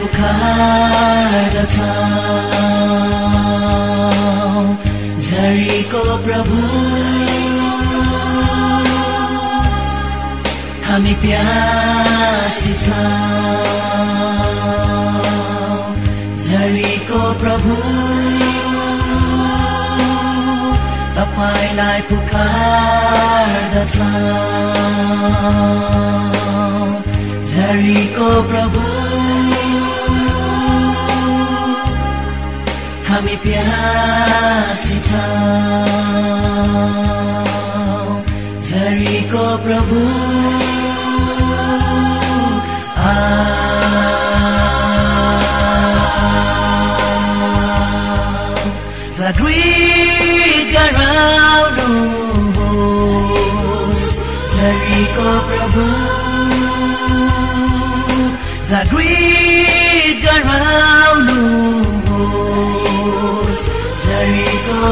पुकार्दछ झरीको प्रभु हामी प्यासी झरीको प्रभु तपाईँलाई पुकार्दछ। झरीको प्रभु हामी प्यासी झरीको प्रभु।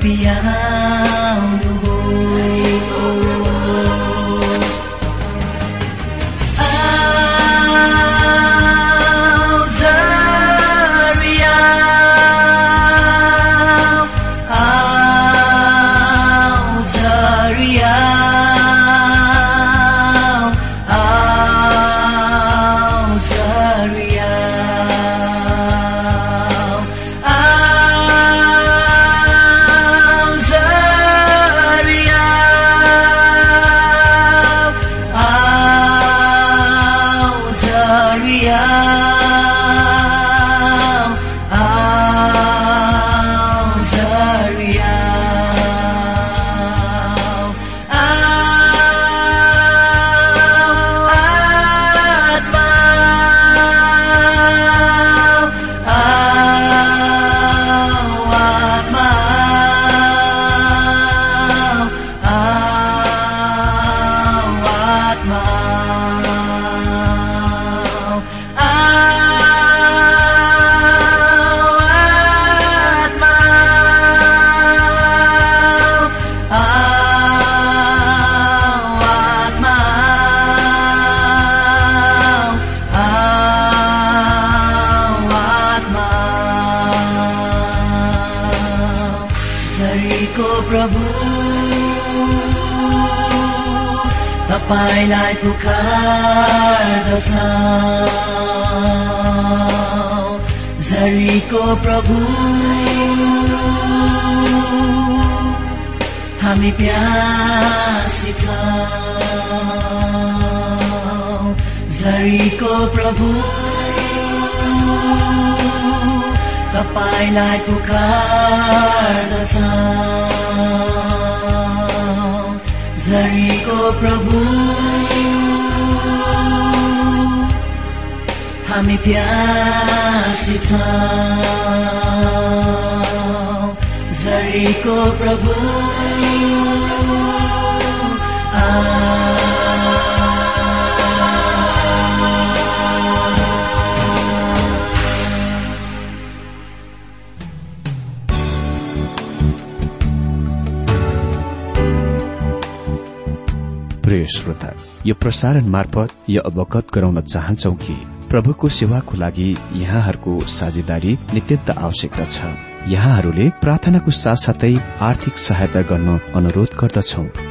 दागमत प्रभु हामी प्यासी छौँ। झरीको प्रभु तपाईँलाई पुकार्दछ। झरीको प्रभु हामी प्यासी छौँ झरीको प्रभु प्रिय श्रोता यो प्रसारण मार्फत यो अवगत गराउन चाहन्छौ कि प्रभुको सेवाको लागि यहाँहरूको साझेदारी नित्यन्त आवश्यकता छ। यहाँहरूले प्रार्थनाको साथसाथै आर्थिक सहायता गर्न अनुरोध गर्दछौ।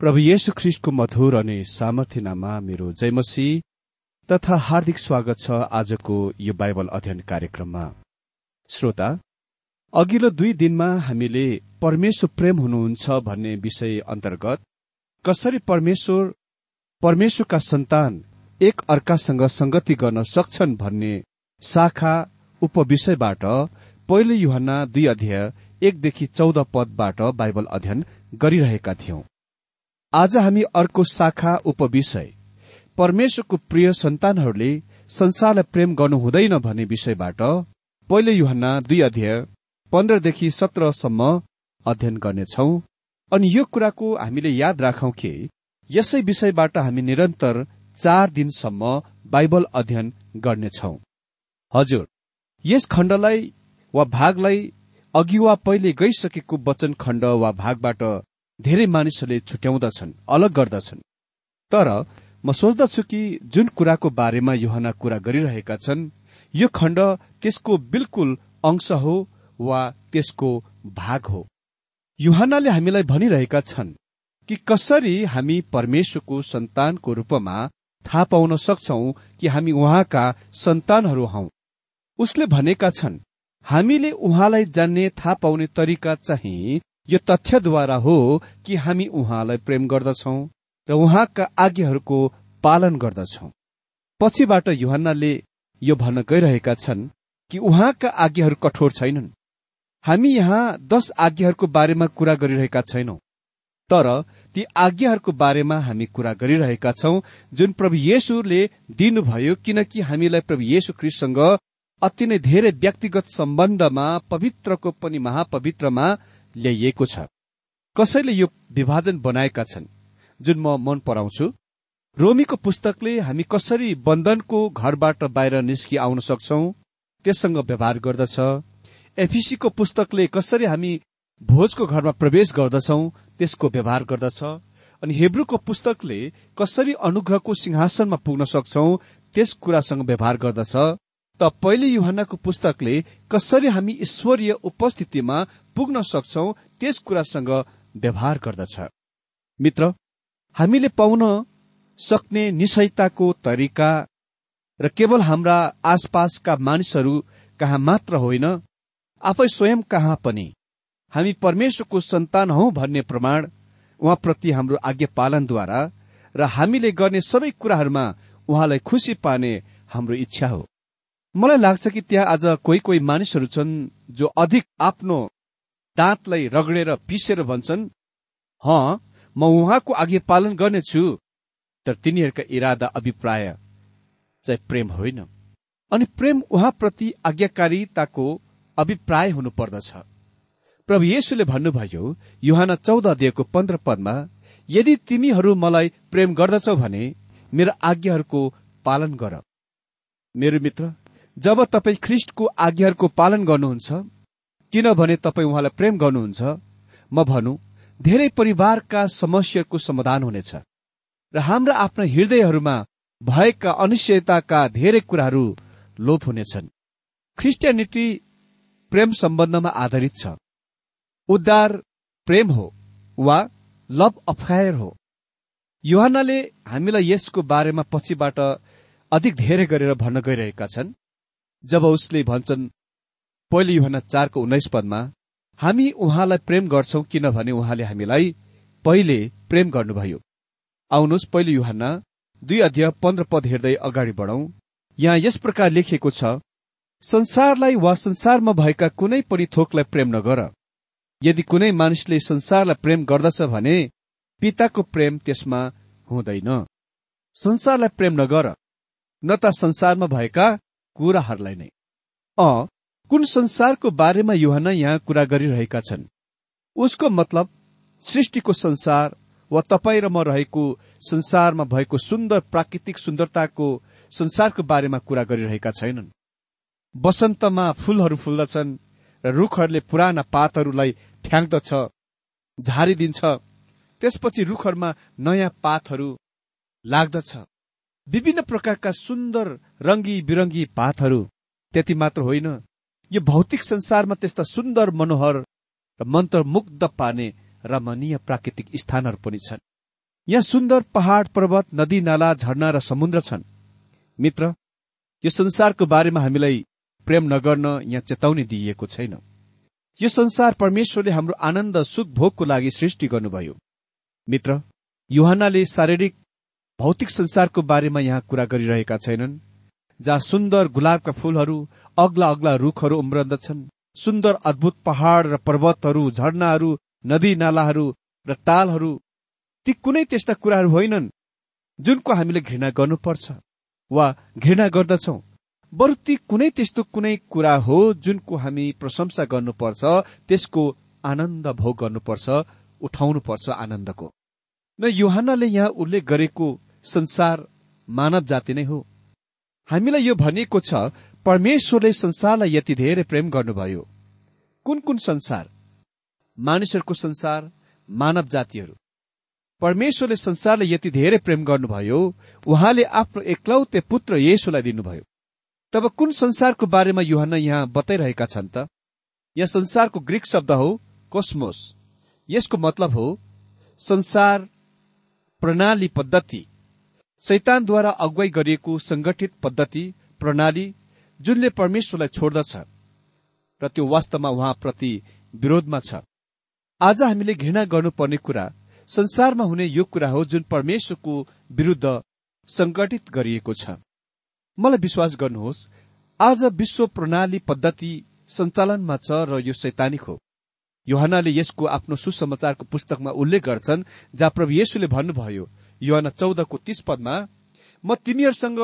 प्रभु येशु ख्रिस्टको मधुर अनि सामर्थ्यनामा मेरो जयमसी तथा हार्दिक स्वागत छ आजको यो बाइबल अध्ययन कार्यक्रममा। श्रोता अघिल्लो दुई दिनमा हामीले परमेश्वर प्रेम हुनुहुन्छ भन्ने विषय अन्तर्गत कसरी परमेश्वर परमेश्वरका सन्तान एक अर्कासँग संगति गर्न सक्छन् भन्ने शाखा उपविषयबाट पहिलो युहन्ना दुई अध्याय एकदेखि चौध पदबाट बाइबल अध्ययन गरिरहेका थियौं। आज हामी अर्को शाखा उपविषय। परमेश्वरको प्रिय सन्तानहरूले संसारलाई प्रेम गर्नु हुँदैन भन्ने विषयबाट पहिलो युहन्ना दुई अध्याय पन्ध्रदेखि सत्रसम्म अध्ययन गर्नेछौ। अनि यो कुराको हामीले याद राखौं कि यसै विषयबाट हामी निरन्तर चार दिनसम्म बाइबल अध्ययन गर्नेछौ। हजुर यस खण्डलाई वा भागलाई अघि वा पहिले गइसकेको वचन खण्ड वा भागबाट धेरै मानिसहरूले छुट्याउँदछन् अलग गर्दछन्। तर म सोच्दछु कि जुन कुराको बारेमा युहना कुरा गरिरहेका छन् यो खण्ड त्यसको बिल्कुल अंश हो वा त्यसको भाग हो। युहानले हामीलाई भनिरहेका छन् कि कसरी हामी परमेश्वरको सन्तानको रूपमा थाहा पाउन सक्छौ कि हामी उहाँका सन्तानहरू हौ। उसले भनेका छन् हामीले उहाँलाई जान्ने थाहा पाउने तरिका चाहिँ यो तथ्यद्वारा हो कि हामी उहाँलाई प्रेम गर्दछौ र उहाँका आज्ञाहरूको पालन गर्दछौ। पछिबाट युहन्नाले यो भन्न गइरहेका छन् कि उहाँका आज्ञाहरू कठोर छैनन्। हामी यहाँ दश आज्ञाहरूको बारेमा कुरा गरिरहेका छैनौं तर ती आज्ञाहरूको बारेमा हामी कुरा गरिरहेका छौं जुन प्रभु येशुले दिनुभयो किनकि हामीलाई प्रभु येशु ख्रिससँग अति नै धेरै व्यक्तिगत सम्बन्धमा पवित्रको पनि महापवित्रमा ल्याइएको छ। कसैले यो विभाजन बनाएका छन् जुन म मन पराउँछु? रोमीको पुस्तकले हामी कसरी बन्धनको घरबाट बाहिर निस्कि आउन सक्छौ त्यससँग व्यवहार गर्दछ। एफिसीको पुस्तकले कसरी हामी भोजको घरमा प्रवेश गर्दछौ त्यसको व्यवहार गर्दछ। अनि हेब्रूको पुस्तकले कसरी अनुग्रहको सिंहासनमा पुग्न सक्छौ त्यस कुरासँग व्यवहार गर्दछ। त पहिले युहनाको पुस्तकले कसरी हामी ईश्वरीय उपस्थितिमा पुग्न सक्छौ त्यस कुरासँग व्यवहार गर्दछ। मित्र हामीले पाउन सक्ने निश्चयताको तरिका र केवल हाम्रा आसपासका मानिसहरू कहाँ मात्र होइन आफै स्वयं कहाँ पनि। हामी परमेश्वरको सन्तान हौ भन्ने प्रमाण उहाँप्रति हाम्रो आज्ञा पालनद्वारा र हामीले गर्ने सबै कुराहरूमा उहाँलाई खुसी पार्ने हाम्रो इच्छा हो। मलाई लाग्छ कि त्यहाँ आज कोही कोही मानिसहरू छन् जो अधिक आफ्नो दाँतलाई रगडेर पिसेर भन्छन् ह म उहाँको आज्ञा पालन गर्नेछु। तर तिनीहरूका इरादा अभिप्राय चाहिँ प्रेम होइन। अनि प्रेम उहाँप्रति आज्ञाकारिताको अभिप्राय हुनुपर्दछ। प्रभु येशुले भन्नुभयो युहान चौध अध्ययको पन्ध्र पदमा यदि तिमीहरू मलाई प्रेम गर्दछौ भने मेरो आज्ञाहरूको पालन गर। मेरो मित्र जब तपाईँ ख्रिष्टको आज्ञाहरूको पालन गर्नुहुन्छ किनभने तपाईँ उहाँलाई प्रेम गर्नुहुन्छ म भनौँ धेरै परिवारका समस्याको समाधान हुनेछ। र हाम्रा आफ्ना हृदयहरूमा भएका अनिश्चयताका धेरै कुराहरू लोप हुनेछन्। क्रिस्टियानिटी प्रेम सम्बन्धमा आधारित छ। उद्धार प्रेम हो वा लभ अफायर हो। युहानले हामीलाई यसको बारेमा पछिबाट अधिक धेरै गरेर भन्न गइरहेका छन्। जब उसले भन्छन् पहिलो युहना चारको उन्नाइस पदमा हामी उहाँलाई प्रेम गर्छौं किनभने उहाँले हामीलाई पहिले प्रेम गर्नुभयो। आउनुहोस् पहिलो युहान दुई अध्यय पन्ध्र पद हेर्दै अगाडि बढौं। यहाँ यस प्रकार लेखिएको छ संसारलाई वा संसारमा भएका कुनै पनि थोकलाई प्रेम नगर। यदि कुनै मानिसले संसारलाई प्रेम गर्दछ भने पिताको प्रेम त्यसमा हुँदैन। संसारलाई प्रेम नगर। न त संसारमा भएका कुराहरूलाई नै। अ कुन संसारको बारेमा युहना यहाँ कुरा गरिरहेका छन्? उसको मतलब सृष्टिको संसार वा तपाईँ र म रहेको संसारमा भएको सुन्दर प्राकृतिक सुन्दरताको संसारको बारेमा कुरा गरिरहेका छैनन्। वसन्तमा फूलहरू फुल्दछन् र रुखहरूले पुराना पातहरूलाई फ्याङ्दछ झारिदिन्छ। त्यसपछि रुखहरूमा नयाँ पातहरू लाग्दछ। विभिन्न प्रकारका सुन्दर रंगी बिरंगी पातहरू। त्यति मात्र होइन यो भौतिक संसारमा त्यस्ता सुन्दर मनोहर र मन्त्रमुग्ध पार्ने रमणीय प्राकृतिक स्थानहरू पनि छन्। यहाँ सुन्दर पहाड़ पर्वत नदी नाला झरना र समुद्र छन्। मित्र यो संसारको बारेमा हामीलाई प्रेम नगर्न यहाँ चेतावनी दिइएको छैन। यो संसार परमेश्वरले हाम्रो आनन्द सुख भोगको लागि सृष्टि गर्नुभयो। मित्र युहानले शारीरिक भौतिक संसारको बारेमा यहाँ कुरा गरिरहेका छैनन् जहाँ सुन्दर गुलाबका फूलहरू अग्ला अग्ला रूखहरू उम्रन्दछन्। सुन्दर अद्भुत पहाड़ र पर्वतहरू झरनाहरू नदी नालाहरू र तालहरू ती कुनै त्यस्ता कुराहरू होइनन् जुनको हामीले घृणा गर्नुपर्छ वा घृणा गर्दछौ। बरु ती कुनै त्यस्तो कुनै कुरा हो जुनको हामी प्रशंसा गर्नुपर्छ त्यसको आनन्द भोग गर्नुपर्छ उठाउनुपर्छ आनन्दको। न युहानले यहाँ उल्लेख गरेको संसार मानव जाति नै हो। हामीलाई यो भनिएको छ परमेश्वरले संसारलाई यति धेरै प्रेम गर्नुभयो। कुन कुन संसार? मानिसहरूको संसार मानव जातिहरू। परमेश्वरले संसारलाई यति धेरै प्रेम गर्नुभयो उहाँले आफ्नो एक्लौते पुत्र येशुलाई दिनुभयो। तब कुन संसारको बारेमा युहान यहाँ बताइरहेका छन् त? यहाँ संसारको ग्रीक शब्द हो कोस्मोस। यसको मतलब हो संसार प्रणाली पद्धति। शैतानद्वारा अगुवाई गरिएको संगठित पद्धति प्रणाली जुनले परमेश्वरलाई छोड्दछ र त्यो वास्तवमा उहाँप्रति विरोधमा छ। आज हामीले घृणा गर्नुपर्ने कुरा संसारमा हुने यो कुरा हो जुन परमेश्वरको विरूद्ध संगठित गरिएको छ। मलाई विश्वास गर्नुहोस् आज विश्व प्रणाली पद्धति सञ्चालनमा छ र यो सैतानिक हो। योहनाले यसको आफ्नो सुसमाचारको पुस्तकमा उल्लेख गर्छन् जहाँ प्रभु येशुले भन्नुभयो युवाना चौधको तीस पदमा म तिमीहरूसँग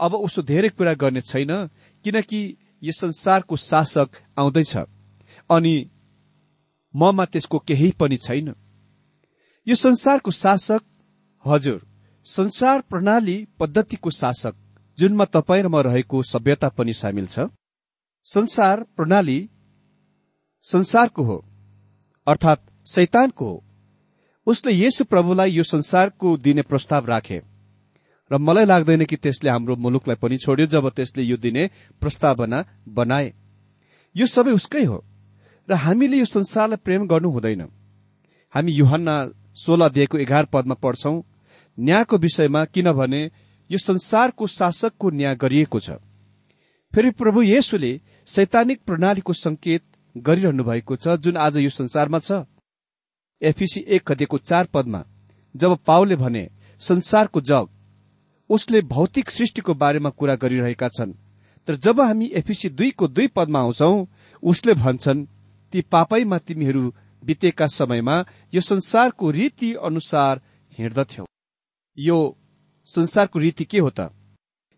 अब उसो धेरै कुरा गर्ने छैन किनकि यो संसारको शासक आउँदैछ अनि ममा त्यसको केही पनि छैन। यो संसारको शासक हजुर संसार प्रणाली पद्धतिको शासक जुनमा तपाईँ र म रहेको सभ्यता पनि सामेल छ। संसार प्रणाली संसारको हो अर्थात् शैतानको हो। उसले येशु प्रभुलाई यो संसारको दिने प्रस्ताव राखे। र मलाई लाग्दैन कि त्यसले हाम्रो मुलुकलाई पनि छोड्यो जब त्यसले यो दिने प्रस्तावना बनाए। यो सबै उसकै हो। र हामीले यो संसारलाई प्रेम गर्नु हुँदैन। हामी युहन्ना सोह्र दिएको एघार पदमा पढ्छौं न्यायको विषयमा किनभने यो संसारको शासकको न्याय गरिएको छ। फेरि प्रभु येशुले सैद्धान्तिक प्रणालीको संकेत गरिरहनु भएको छ जुन आज यो संसारमा छ। एफिसी एक कतिको चार पदमा जब पावले भने संसारको जग उसले भौतिक सृष्टिको बारेमा कुरा गरिरहेका छन् तर जब हामी एफिसी दुईको दुई पदमा आउँछौ उसले भन्छन् ती पापैमा तिमीहरू बितेका समयमा यो संसारको रीति अनुसार हिँड्दथ्यौ। यो संसारको रीति के हो त?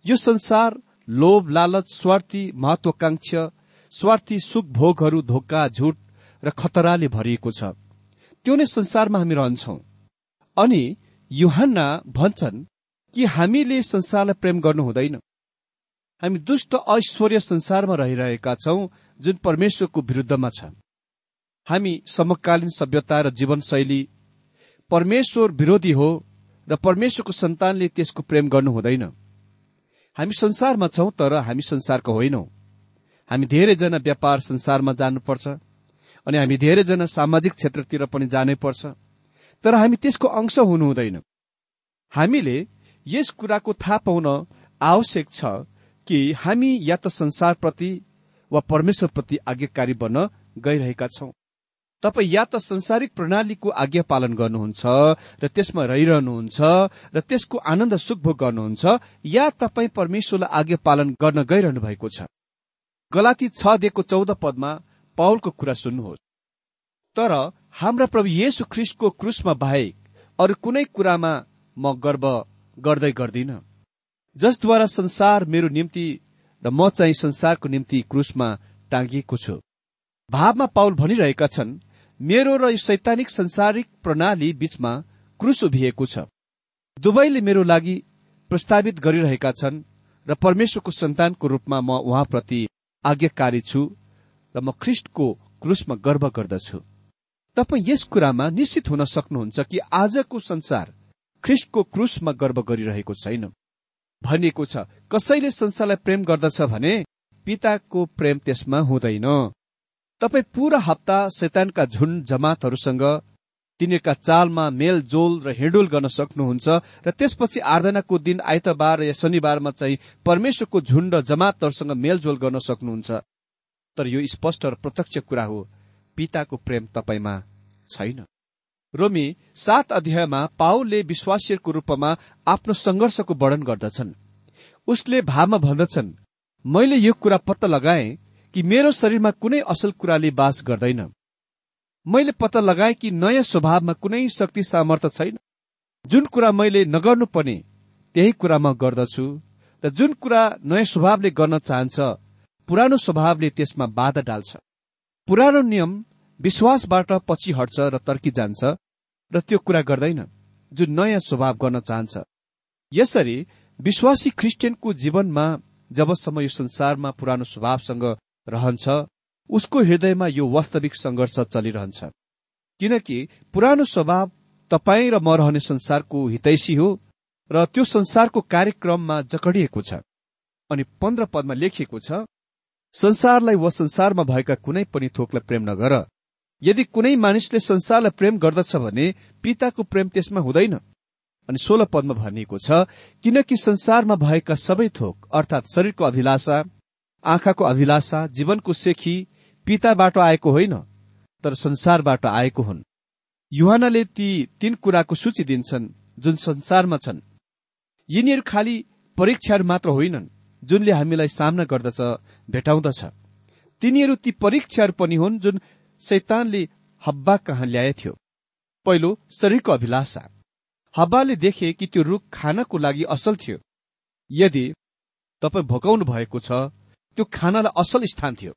यो संसार लोभ लालच स्वार्थी महत्वाकांक्ष स्वार्थी सुख भोगहरू धोका झुट र खतराले भरिएको छ। त्यो नै संसारमा हामी रहन्छौ। अनि युहन्ना भन्छन् कि हामीले संसारलाई प्रेम गर्नु हुँदैन। हामी दुष्ट ऐश्वर्य संसारमा रहिरहेका छौं जुन परमेश्वरको विरुद्धमा छ। हामी समकालीन सभ्यता र जीवनशैली परमेश्वर विरोधी हो र परमेश्वरको सन्तानले त्यसको प्रेम गर्नु हुँदैन। हामी संसारमा छौं तर हामी संसारको होइनौं। हामी धेरैजना व्यापार संसारमा जानुपर्छ। अनि हामी धेरैजना सामाजिक क्षेत्रतिर पनि जानै पर्छ। तर हामी त्यसको अंश हुनु हुँदैन हामीले यस कुराको थाहा पाउन आवश्यक छ कि हामी या त संसारप्रति वा परमेश्वरप्रति आज्ञाकारी बन्न गइरहेका छौं। तपाईँ या त संसारिक प्रणालीको आज्ञा पालन गर्नुहुन्छ र त्यसमा रहिरहनुहुन्छ र त्यसको आनन्द सुखभोग गर्नुहुन्छ या तपाईँ परमेश्वरलाई आज्ञा पालन गर्न गइरहनु भएको छ। गलाती छ दिएको चौध पदमा पाउलको कुरा सुन्नुहोस्। तर हाम्रा प्रभु येशु ख्रिस्टको क्रुसमा बाहेक अरू कुनै कुरामा म गर्व गर्दै गर्दिन। जसद्वारा संसार मेरो निम्ति र म चाहिँ संसारको निम्ति क्रुसमा टाँगिएको छु। भावमा पाउल भनिरहेका छन् मेरो र सैद्धान्तिक संसारिक प्रणाली बीचमा क्रुस उभिएको छ। दुवैले मेरो लागि प्रस्तावित गरिरहेका छन् र परमेश्वरको सन्तानको रूपमा म उहाँप्रति आज्ञाकारी छु। र म ख्रिष्टको क्रुसमा गर्व गर्दछु। तपाईँ यस कुरामा निश्चित हुन सक्नुहुन्छ कि आजको संसार ख्रिस्टको क्रुसमा गर्व गरिरहेको छैन। भनिएको छ कसैले संसारलाई प्रेम गर्दछ भने पिताको प्रेम त्यसमा हुँदैन। तपाईँ पूरा हप्ता शैतानका झुन्ड जमातहरूसँग तिनीहरूका चालमा मेलजोल र हिँडुल गर्न सक्नुहुन्छ र त्यसपछि आराधनाको दिन आइतबार या शनिबारमा चाहिँ परमेश्वरको झुन्ड जमातहरूसँग मेलजोल गर्न सक्नुहुन्छ। तर यो स्पष्ट र प्रत्यक्ष कुरा हो। पिताको प्रेम तपाईँमा छैन। रोमी सात अध्यायमा पाउलले विश्वासीहरूको रूपमा आफ्नो संघर्षको वर्णन गर्दछन्। उसले भावमा भन्दछन् मैले यो कुरा पत्ता लगाएँ कि मेरो शरीरमा कुनै असल कुराले बास गर्दैन। मैले पत्ता लगाएँ कि नयाँ स्वभावमा कुनै शक्ति सामर्थ्य छैन। जुन कुरा मैले नगर्नु पर्ने त्यही कुरा म गर्दछु र जुन कुरा नयाँ स्वभावले गर्न चाहन्छ पुरानो स्वभावले त्यसमा बाधा डाल्छ। पुरानो नियम विश्वासबाट पछि हट्छ र तर्की जान्छ र त्यो कुरा गर्दैन जुन नयाँ स्वभाव गर्न चाहन्छ। यसरी विश्वासी ख्रिस्टियनको जीवनमा जबसम्म यो संसारमा पुरानो स्वभावसँग रहन्छ उसको हृदयमा यो वास्तविक संघर्ष चलिरहन्छ। किनकि पुरानो स्वभाव तपाईँ र म रहने संसारको हितैषी हो र त्यो संसारको कार्यक्रममा जकडिएको छ। अनि पन्ध्र पदमा लेखिएको छ संसारलाई वा संसारमा भएका कुनै पनि थोकलाई प्रेम नगर। यदि कुनै मानिसले संसारलाई प्रेम गर्दछ भने पिताको प्रेम त्यसमा हुँदैन। अनि सोह्र पदमा भनिएको छ किनकि संसारमा भएका सबै थोक अर्थात शरीरको अभिलाषा आँखाको अभिलाषा जीवनको सेखी पिताबाट आएको होइन तर संसारबाट आएको हुन्। युहानले ती तीन कुराको सूची दिन्छन् जुन संसारमा छन्। यिनीहरू खालि परीक्षाहरू मात्र होइनन्। जुनले हामीलाई सामना गर्दछ भेटाउँदछ। तिनीहरू ती परीक्षाहरू पनि हुन् जुन शैतानले हब्बा कहाँ ल्याएथ्यो। पहिलो शरीरको अभिलाषा। हब्बाले देखे कि त्यो रुख खानको लागि असल थियो। यदि तपाईँ भोकाउनु भएको छ त्यो खानालाई असल स्थान थियो।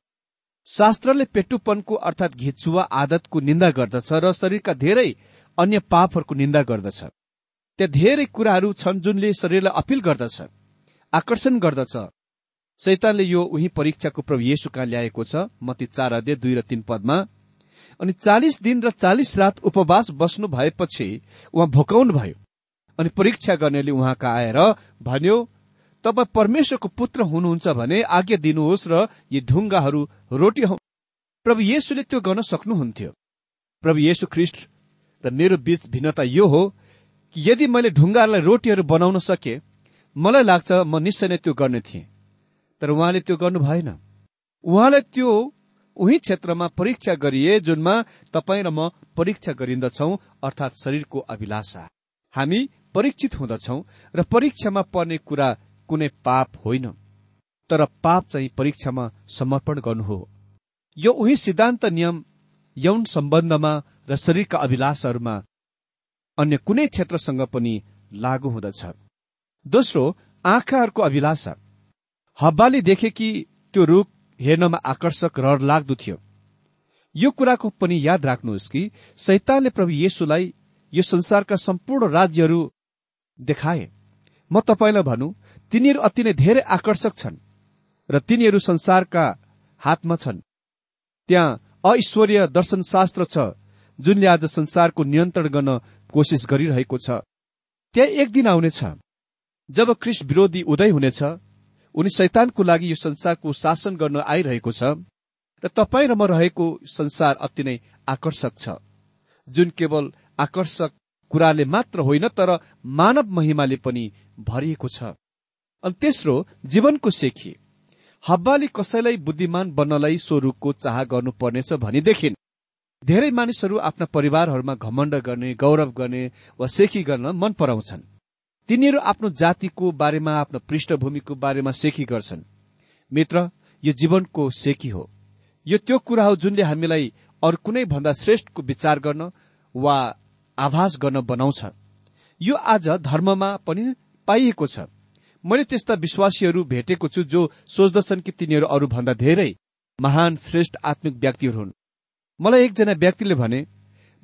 शास्त्रले पेटुपनको अर्थात घिचुवा आदतको निन्दा गर्दछ र शरीरका धेरै अन्य पापहरूको निन्दा गर्दछ। त्यहाँ धेरै कुराहरू छन् जुनले शरीरलाई अपिल गर्दछ। आकर्षण गर्दछ। शैतानले यो उही परीक्षाको प्रभु येसु कहाँ ल्याएको छ? मती चार अध्यय दुई र तीन पदमा। अनि चालिस दिन र चालिस रात उपवास बस्नु भएपछि उहाँ भोकाउनु भयो। अनि परीक्षा गर्नेले उहाँका आएर भन्यो तपाईँ परमेश्वरको पुत्र हुनुहुन्छ भने आज्ञा दिनुहोस् र यी ढुङ्गाहरू रोटी हौ प्रभु येशुले त्यो गर्न सक्नुहुन्थ्यो। प्रभु येशु ख्रिस्ट र मेरो बीच भिन्नता यो हो कि यदि मैले ढुङ्गाहरूलाई रोटीहरू बनाउन सके मलाई लाग्छ म निश्चय नै त्यो गर्ने थिएँ। तर उहाँले त्यो गर्नु भएन। उहाँले त्यो उही क्षेत्रमा परीक्षा गरिए जुनमा तपाईँ र म परीक्षा गरिन्दछौ अर्थात शरीरको अभिलाषा। हामी परीक्षित हुँदछौ र परीक्षामा पर्ने कुरा कुनै पाप होइन। तर पाप चाहिँ परीक्षामा समर्पण गर्नु हो। यो उही सिद्धान्त नियम यौन सम्बन्धमा र शरीरका अभिलाषहरूमा अन्य कुनै क्षेत्रसँग पनि लागू हुँदछ। दोस्रो आँखाहरूको अभिलाषा। हब्बाले देखे कि त्यो रूख हेर्नमा आकर्षक र लाग्दो थियो। यो कुराको पनि याद राख्नुहोस् कि सैतानले प्रभु येसुलाई यो संसारका सम्पूर्ण राज्यहरू देखाए। म तपाईँलाई भनौँ तिनीहरू अति नै धेरै आकर्षक छन् र तिनीहरू संसारका हातमा छन्। त्यहाँ अईश्वरीय दर्शनशास्त्र छ जुनले आज संसारको नियन्त्रण गर्न कोसिस गरिरहेको छ। त्यहाँ एक दिन आउनेछ। जब ख्रिस्ट विरोधी उदय हुनेछ उनी शैतानको लागि यो संसारको शासन गर्न आइरहेको छ र तपाईँ र म रहेको संसार अति नै आकर्षक छ। जुन केवल आकर्षक कुराले मात्र होइन तर मानव महिमाले पनि भरिएको छ। अनि तेस्रो जीवनको सेखी। हब्बाले कसैलाई बुद्धिमान बन्नलाई स्वरूपको चाह गर्नुपर्नेछ भनिदेखि धेरै मानिसहरू आफ्ना परिवारहरूमा घमण्ड गर्ने गौरव गर्ने वा सेखी गर्न मन पराउँछन्। तिनीहरू आफ्नो जातिको बारेमा आफ्नो पृष्ठभूमिको बारेमा सेखी गर्छन्। मित्र यो जीवनको सेकी हो। यो त्यो कुरा हो जुनले हामीलाई अरू कुनै भन्दा श्रेष्ठको विचार गर्न वा आभास गर्न बनाउँछ। यो आज धर्ममा पनि पाइएको छ। मैले त्यस्ता विश्वासीहरू भेटेको छु जो सोच्दछन् कि तिनीहरू अरूभन्दा धेरै महान श्रेष्ठ आत्मिक व्यक्तिहरू हुन्। मलाई एकजना व्यक्तिले भने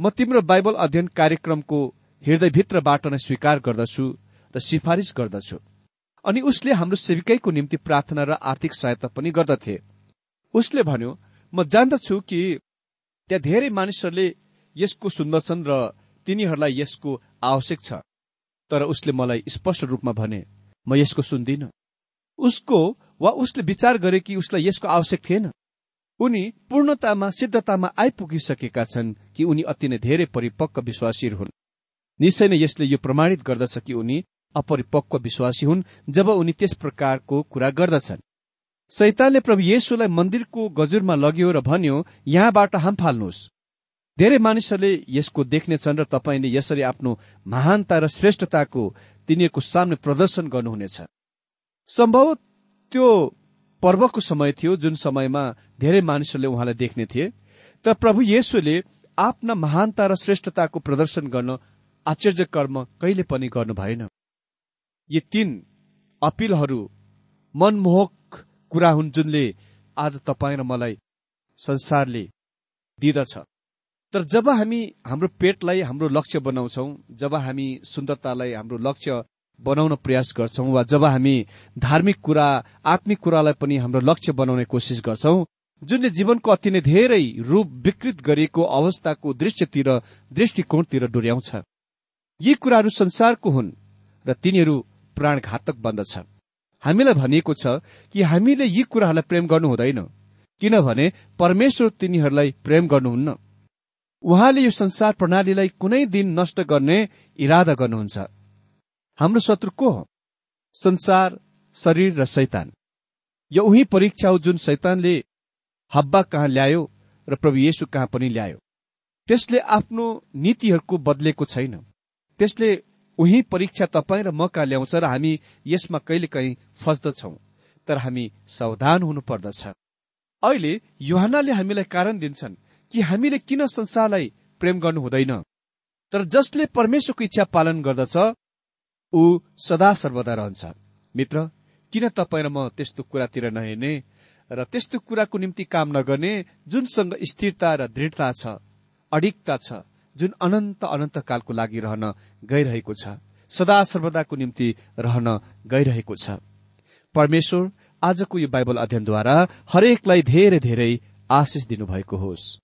म तिम्रो बाइबल अध्ययन कार्यक्रमको हृदयभित्रबाट नै स्वीकार गर्दछु। र सिफारिस गर्दछु। अनि उसले हाम्रो सेविकैको निम्ति प्रार्थना र आर्थिक सहायता पनि गर्दथे। उसले भन्यो म जान्दछु कि त्यहाँ धेरै मानिसहरूले यसको सुन्दछन् र तिनीहरूलाई यसको आवश्यक छ। तर उसले मलाई स्पष्ट रूपमा भने म यसको सुन्दिन। उसको वा उसले विचार गरे कि उसलाई यसको आवश्यक थिएन। उनी पूर्णतामा सिद्धतामा आइपुगिसकेका छन् कि उनी अति नै धेरै परिपक्व विश्वासीहरू हुन्। निश्चय नै यसले यो प्रमाणित गर्दछ कि उनी अपरिपक्व विश्वासी हुन् जब उनी त्यस प्रकारको कुरा गर्दछन्। शैतानले प्रभु येशुलाई मन्दिरको गजुरमा लग्यो र भन्यो यहाँबाट हाम फाल्नुहोस्। धेरै मानिसहरूले यसको देख्नेछन् र तपाईँले यसरी आफ्नो महानता र श्रेष्ठताको तिनीहरूको सामने प्रदर्शन गर्नुहुनेछ। सम्भव त्यो पर्वको समय थियो जुन समयमा धेरै मानिसहरूले उहाँलाई देख्ने थिए तर प्रभु येशुले आफ्ना महानता र श्रेष्ठताको प्रदर्शन गर्न आश्चर्य कर्म कहिले पनि गर्नु भएन यी तीन अपिलहरू मनमोहक कुरा हुन् जुनले आज तपाईँ र मलाई संसारले दिदछ। तर जब हामी हाम्रो पेटलाई हाम्रो लक्ष्य बनाउँछौ जब हामी सुन्दरतालाई हाम्रो लक्ष्य बनाउन प्रयास गर्छौं वा जब हामी धार्मिक कुरा आत्मिक कुरालाई पनि हाम्रो लक्ष्य बनाउने कोसिस गर्छौं जुनले जीवनको अति नै धेरै रूप विकृत गरिएको अवस्थाको दृश्यतिर दृष्टिकोणतिर डोर्याउँछ। यी कुराहरू संसारको हुन् र तिनीहरू प्राणघातक बन्दछ हामीलाई भनिएको छ कि हामीले यी कुराहरूलाई प्रेम गर्नु हुँदैन किनभने परमेश्वर तिनीहरूलाई प्रेम गर्नुहुन्न। उहाँले यो संसार प्रणालीलाई कुनै दिन नष्ट गर्ने इरादा गर्नुहुन्छ। हाम्रो शत्रु को हो? संसार शरीर र शैतान। यो उही परीक्षा हो जुन शैतानले हब्बा कहाँ ल्यायो र प्रभु येशु कहाँ पनि ल्यायो। त्यसले आफ्नो नीतिहरूको बदलेको छैन। त्यसले उही परीक्षा तपाईँ र म कहाँ ल्याउँछ र हामी यसमा कहिले कहीँ फस्दछौ। तर हामी सावधान हुनु पर्दछ अहिले युहानले हामीलाई कारण दिन्छन् कि हामीले किन संसारलाई प्रेम गर्नु हुँदैन। तर जसले परमेश्वरको इच्छा पालन गर्दछ ऊ सदा सर्वदा रहन्छ। मित्र किन तपाईँ र म त्यस्तो कुरातिर नहेर्ने र त्यस्तो कुराको निम्ति काम नगर्ने जुनसँग स्थिरता र दृढता छ अडिकता छ जुन अनन्त अनन्त कालको लागि रहन गइरहेको छ सदा सर्वदाको निम्ति रहन गइरहेको छ। परमेश्वर आजको यो बाइबल अध्ययनद्वारा हरेकलाई धेरै धेरै आशिष दिनुभएको होस्।